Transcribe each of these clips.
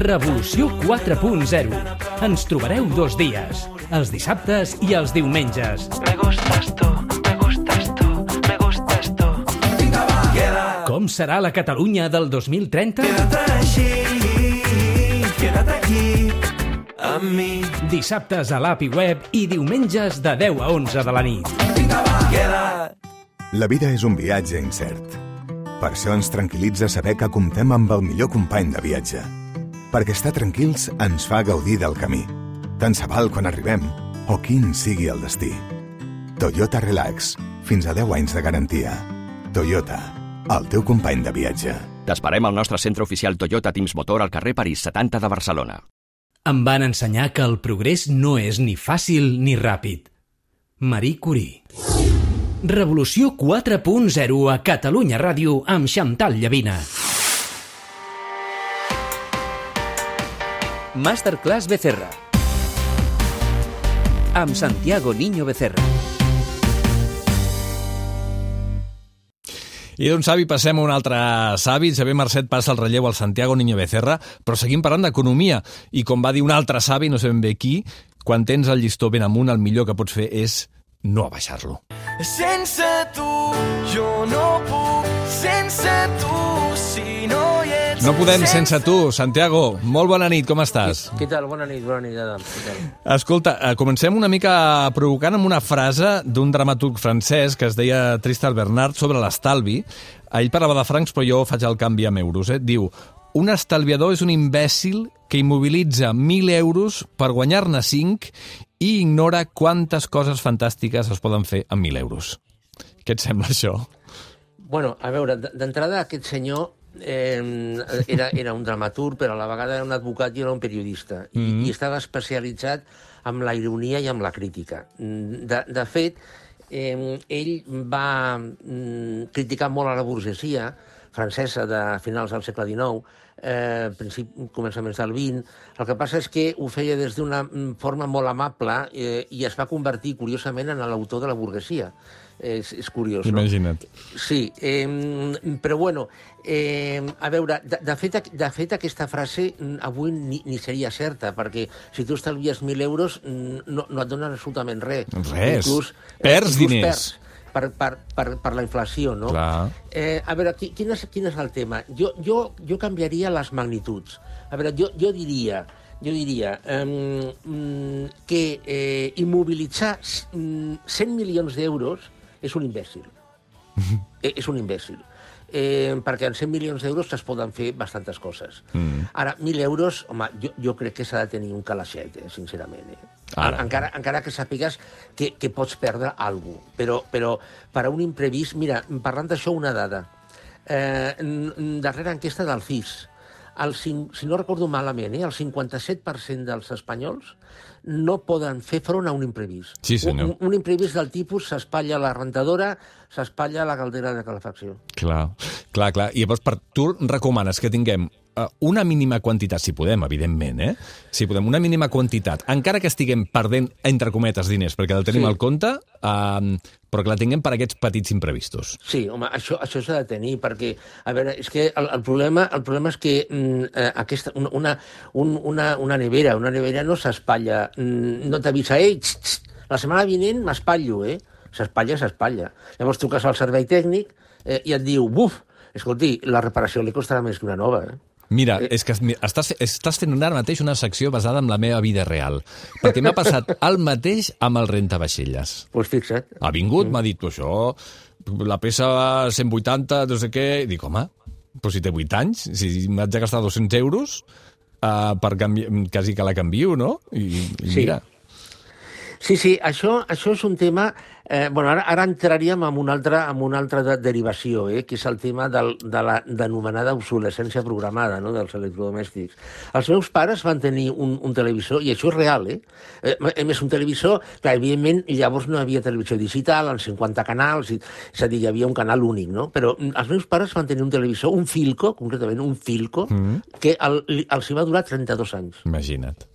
Revolució 4.0. Ens trobareu dos dies, els dissabtes i els diumenges. Me gustas tú, me gustas tú, me gustas tú. Com serà la Catalunya del 2030? Quédate allí, quédate aquí, a mi. Dissabtes a l'API web i diumenges de 10 a 11 de la nit. Queda. La vida és un viatge incert. Per això ens tranquil·litza saber que comptem amb el millor company de viatge. Perquè estar tranquils ens fa gaudir del camí. Tant se val quan arribem o quin sigui el destí. Toyota Relax. Fins a 10 anys de garantia. Toyota. El teu company de viatge. T'esperem al nostre centre oficial Toyota Teams Motor al carrer París 70 de Barcelona. Em van ensenyar que el progrés no és ni fàcil ni ràpid. Marie Curie. Revolució 4.0 a Catalunya Ràdio amb Xantal Llavina. Masterclass Becerra. Amb Santiago Niño Becerra. I d'un savi passem a un altre savi. Xavier Marcet passa el relleu al Santiago Niño Becerra, però seguim parlant d'economia. I com va dir un altre savi, no sé ben bé qui, quan tens el llistó ben amunt, el millor que pots fer és no abaixar-lo. Sense tu No podem sense tu, Santiago. Molt bona nit, com estàs? Què tal? Bona nit, bona nit, Adam. Escolta, eh, comencem una mica provocant amb una frase d'un dramaturg francès que es deia Tristan Bernard sobre l'estalvi. Ell parlava de francs, però jo faig el canvi amb euros. Eh? Diu, un estalviador és un imbècil que immobilitza 1.000 euros per guanyar-ne 5 i ignora quantes coses fantàstiques es poden fer amb 1.000 euros. Què et sembla això? Bueno, a veure, d'entrada aquest senyor eh, era, era un dramaturg, però a la vegada era un advocat i era un periodista. I, Mhm. i estava especialitzat amb la ironia i amb la crítica. Mm, De, de fet, eh, ell va mm, criticar molt a la burgesia francesa de finals del segle XIX, eh, principi, començaments del XX. El que passa és que ho feia des d'una mm, forma molt amable eh, i es va convertir, curiosament, en l'autor de la burgesia. És, és curiós, no? Imagina't. Sí, eh, però bueno, eh, a veure, de, de, fet, de fet aquesta frase mm, avui ni, ni seria certa, perquè si tu estalvies 1.000 euros mm, no, no et donen absolutament res. Res. Inclús, Perds diners. Perds per, per, per, per la inflació, no? Clar. Eh, a veure, qui- quin és, quin és el tema? Jo, jo, jo canviaria les magnituds. A veure, jo, jo diria, jo diria um, que eh, immobilitzar mm, 100 milions d'euros és un imbècil. eh, és un imbècil. Eh, perquè en 100 milions d'euros es poden fer bastantes coses. Mm. Ara, 1.000 euros, home, jo, jo crec que s'ha de tenir un calaixet, eh, sincerament. Eh? Ara. Encara, encara que sàpigues que, que pots perdre alguna cosa. Però, però per a un imprevist... Mira, parlant d'això, una dada. Eh, darrera enquesta del CIS, el, si no recordo malament, eh, el 57% dels espanyols no poden fer front a un imprevist. Sí, senyor. Un, un imprevist del tipus s'espatlla la rentadora, s'espatlla la caldera de calefacció. Clar, clar, clar. I llavors, per, tu recomanes que tinguem una mínima quantitat, si podem, evidentment, eh? Si podem, una mínima quantitat, encara que estiguem perdent, entre cometes, diners, perquè el tenim Sí. al compte, eh, però que la tinguem per aquests petits imprevistos. Sí, home, això, això s'ha de tenir, perquè, a veure, és que el, el, problema, el problema és que mm, eh, aquesta, una, una, un, una, una nevera, una nevera no s'espatlla, mm, no t'avisa, ei, txt, txt, la setmana vinent m'espatllo, eh? S'espatlla, s'espatlla. Llavors truques al servei tècnic eh, i et diu, buf, escolti, la reparació li costarà més que una nova, eh? Mira, és que estàs, estàs fent ara mateix una secció basada en la meva vida real, perquè m'ha passat el mateix amb el rentavaixelles. Doncs pues fixa't. Ha vingut, m'ha dit, "Tu, això, la peça 180, no sé què... I dic, home, però si té 8 anys, si m'haig de gastar 200 euros uh, per canviar, quasi que la canvio, no? I, i Sí. mira, Sí, sí, això, això és un tema... Eh, bueno, ara, ara entraríem en una altra, en una altra de, derivació, eh, que és el tema del, de la denomenada obsolescència programada no, dels electrodomèstics. Els meus pares van tenir un, un televisor, i això és real, eh? eh a més, un televisor, clar, evidentment, llavors no hi havia televisió digital, en 50 canals, i, és a dir, hi havia un canal únic, no? Però mm, els meus pares van tenir un televisor, un Filco, concretament un Filco, mm. que el, els hi va durar 32 anys. imagina't.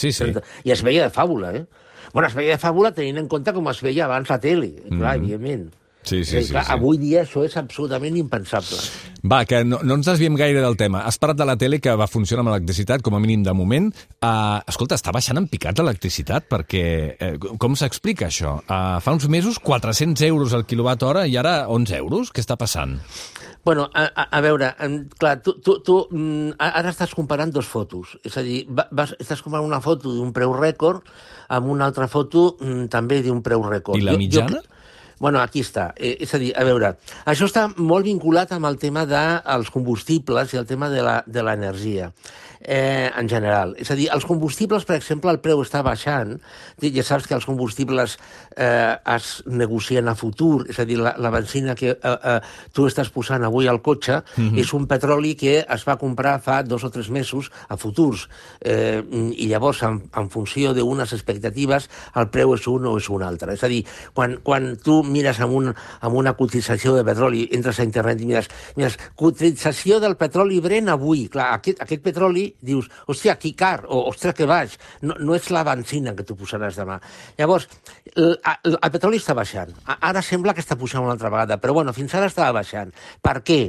Sí, sí. I es veia de fàbula, eh? Bueno, es veia de fàbula tenint en compte com es veia abans la tele, clar, evidentment. Sí, sí, sí, clar, sí. Avui dia això és absolutament impensable. Va, que no, no ens desviem gaire del tema. Has parlat de la tele que va funcionar amb electricitat, com a mínim de moment. Uh, escolta, està baixant en picat l'electricitat, perquè... Eh, com s'explica això? Uh, fa uns mesos 400 euros el quilowatt hora i ara 11 euros? Què està passant? Bueno, a, a, a veure, clar, tu, tu, tu mm, ara estàs comparant dos fotos. És a dir, va- vas, estàs comparant una foto d'un preu rècord amb una altra foto mm, també d'un preu rècord. I la mitjana? Bueno, aquí està. Eh, és a dir, a veure, això està molt vinculat amb el tema dels combustibles i el tema de l'energia eh, en general. És a dir, els combustibles, per exemple, el preu està baixant. Ja saps que els combustibles eh, es negocien a futur, és a dir, la, la benzina que eh, eh, tu estàs posant avui al cotxe Mhm. és un petroli que es va comprar fa dos o tres mesos a futurs. Eh, I llavors, en, en funció d'unes expectatives, el preu és un o és un altre. És a dir, quan, quan tu mires amb, un, amb una cotització de petroli, entres a internet i mires, mires cotització del petroli Brent avui, clar, aquest, aquest petroli dius, hòstia, que car, o ostres, que baix, no, no és la benzina que tu posaràs demà. Llavors, el, el, el petroli està baixant. Ara sembla que està pujant una altra vegada, però bueno, fins ara estava baixant. Per què?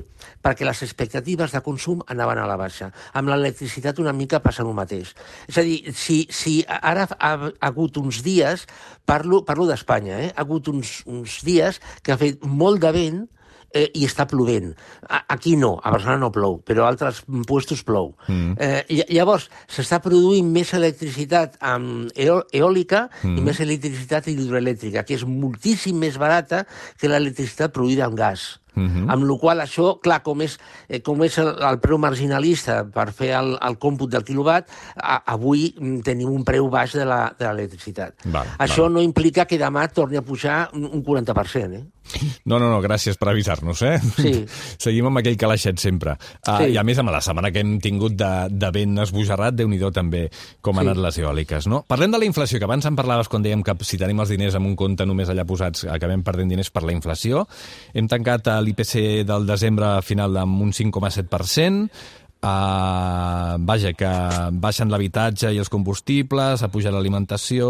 Perquè les expectatives de consum anaven a la baixa. Amb l'electricitat una mica passa el mateix. És a dir, si, si ara ha hagut uns dies, parlo, parlo d'Espanya, eh? ha hagut uns, uns dies que ha fet molt de vent, eh, i està plovent. A, aquí no, a Barcelona no plou, però a altres puestos plou. Mm. Eh, ll- llavors, s'està produint més electricitat amb eò eòlica mm. i més electricitat hidroelèctrica, que és moltíssim més barata que l'electricitat produïda amb gas. Mm -hmm. Amb la qual això, clar, com és, eh, com és el, el preu marginalista per fer el, el còmput del quilowatt, a, avui mm, tenim un preu baix de la- de l'electricitat. Això val. no implica que demà torni a pujar un un 40%, eh? No, no, no, gràcies per avisar-nos, eh? Sí. Seguim amb aquell calaixet sempre. Uh, Sí. I a més, amb la setmana que hem tingut de, de vent esbojarrat, déu nhi també com han Sí. anat les eòliques, no? Parlem de la inflació, que abans en parlaves quan dèiem que si tenim els diners en un compte només allà posats acabem perdent diners per la inflació. Hem tancat l'IPC del desembre final amb un 5,7%, Uh, vaja, que baixen l'habitatge i els combustibles, ha pujat l'alimentació,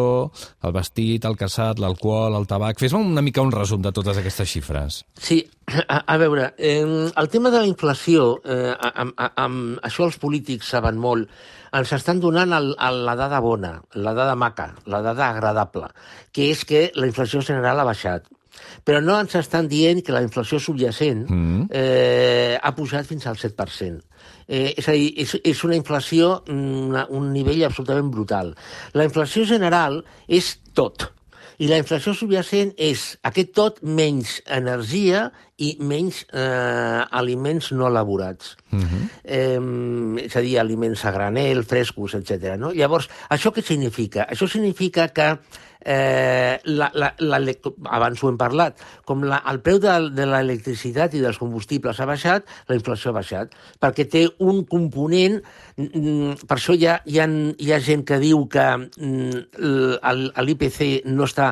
el vestit, el casat, l'alcohol, el tabac... Fes-me una mica un resum de totes aquestes xifres. Sí, a, a veure, eh, el tema de la inflació, eh, amb, amb això els polítics saben molt, ens estan donant el, el, la dada bona, la dada maca, la dada agradable, que és que la inflació general ha baixat. Però no ens estan dient que la inflació subjacent Mm. eh, ha pujat fins al 7%. Eh, és a dir, és, és una inflació, una, un nivell absolutament brutal. La inflació general és tot. I la inflació subjacent és aquest tot menys energia i menys eh, aliments no elaborats. Uh -huh. eh, és a dir, aliments a granel, frescos, etc. No? Llavors, això què significa? Això significa que eh, la, la, la, abans ho hem parlat, com la, el preu de, de l'electricitat i dels combustibles ha baixat, la inflació ha baixat, perquè té un component, mm, per això hi ha, hi ha, hi ha gent que diu que mm, l'IPC no està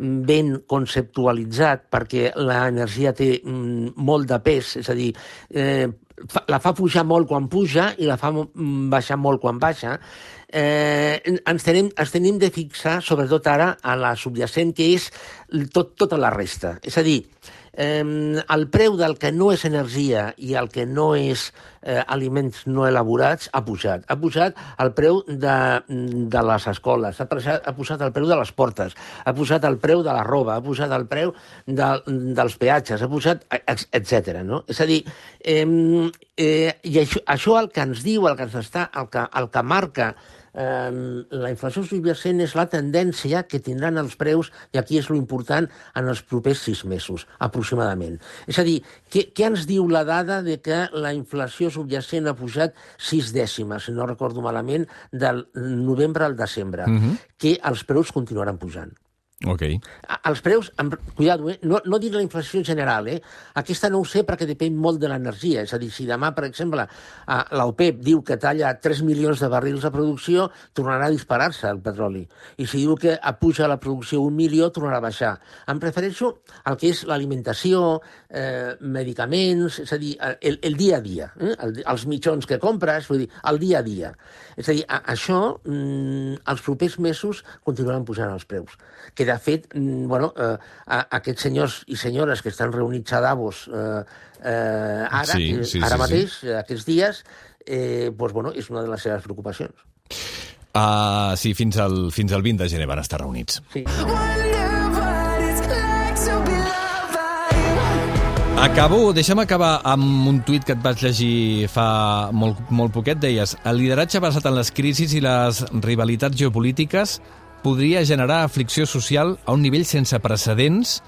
ben conceptualitzat perquè l'energia té mm, molt de pes, és a dir, eh, la fa pujar molt quan puja i la fa mm, baixar molt quan baixa, eh, ens, tenim, ens tenim de fixar, sobretot ara, a la subjacent, que és tot, tota la resta. És a dir, eh, el preu del que no és energia i el que no és eh, aliments no elaborats ha pujat. Ha pujat el preu de, de les escoles, ha, pujat, ha pujat el preu de les portes, ha pujat el preu de la roba, ha pujat el preu de, dels peatges, ha pujat, etc. No? És a dir, eh, eh, i això, això el que ens diu, el que ens està, el que, el que marca eh, la inflació subjacent és la tendència que tindran els preus, i aquí és lo important, en els propers sis mesos, aproximadament. És a dir, què, què ens diu la dada de que la inflació subjacent ha pujat sis dècimes, si no recordo malament, del novembre al desembre, uh -huh. que els preus continuaran pujant. Ok. Els preus, amb, cuidado, eh? no, no dic la inflació en general, eh? aquesta no ho sé perquè depèn molt de l'energia, és a dir, si demà, per exemple, l'OPEP diu que talla 3 milions de barrils de producció, tornarà a disparar-se el petroli. I si diu que puja la producció un milió, tornarà a baixar. Em prefereixo el que és l'alimentació, eh, medicaments, és a dir, el, el dia a dia, eh? el, els mitjons que compres, vull dir, el dia a dia. És a dir, a, això, mm, els propers mesos continuaran pujant els preus. Que de fet, mm, bueno, eh, a, aquests senyors i senyores que estan reunits a Davos eh, eh, ara, Sí, eh, sí, ara sí, mateix, sí. aquests dies, eh, pues, bueno, és una de les seves preocupacions. Uh, sí, fins al, fins al 20 de gener van estar reunits. Sí. Acabo, deixa'm acabar amb un tuit que et vaig llegir fa molt, molt poquet. Deies, el lideratge basat en les crisis i les rivalitats geopolítiques podria generar aflicció social a un nivell sense precedents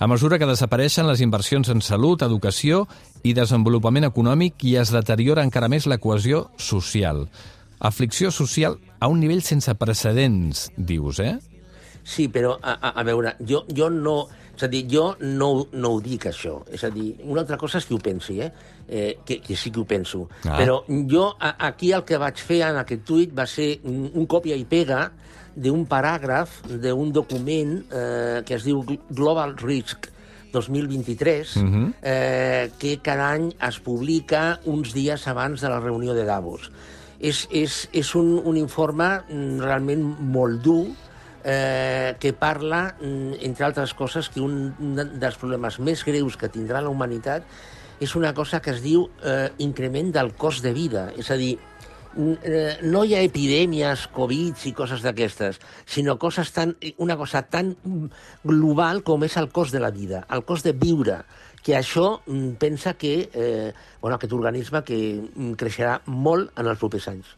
a mesura que desapareixen les inversions en salut, educació i desenvolupament econòmic i es deteriora encara més la cohesió social. Aflicció social a un nivell sense precedents, dius, eh? Sí, però, a, a, a veure, jo, jo no... És a dir, jo no, no ho dic, això. És a dir, una altra cosa és que ho pensi, eh? eh que, que sí que ho penso. Ah. Però jo, a, aquí el que vaig fer en aquest tuit va ser un, un còpia i pega d'un paràgraf d'un document eh, que es diu Global Risk 2023, uh -huh. eh, que cada any es publica uns dies abans de la reunió de Davos. És, és, és un, un informe mm, realment molt dur, eh, que parla, mm, entre altres coses, que un dels problemes més greus que tindrà la humanitat és una cosa que es diu eh, increment del cost de vida. És a dir, eh, no hi ha epidèmies, Covid i coses d'aquestes, sinó coses tan, una cosa tan global com és el cost de la vida, el cost de viure, que això mm, pensa que eh, bueno, aquest organisme que mm, creixerà molt en els propers anys.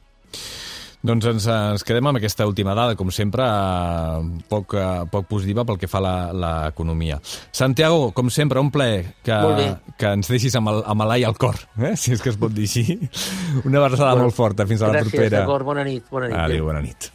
Doncs ens, ens quedem amb aquesta última dada, com sempre, eh, poc, eh, poc positiva pel que fa a l'economia. Santiago, com sempre, un plaer que, que ens deixis amb el- amb l'ai al cor, eh? si és que es pot dir així. Una abraçada Bueno, molt forta. Fins a la Gràcies, propera. d'acord, bona nit. Bona nit. Adéu, bona nit.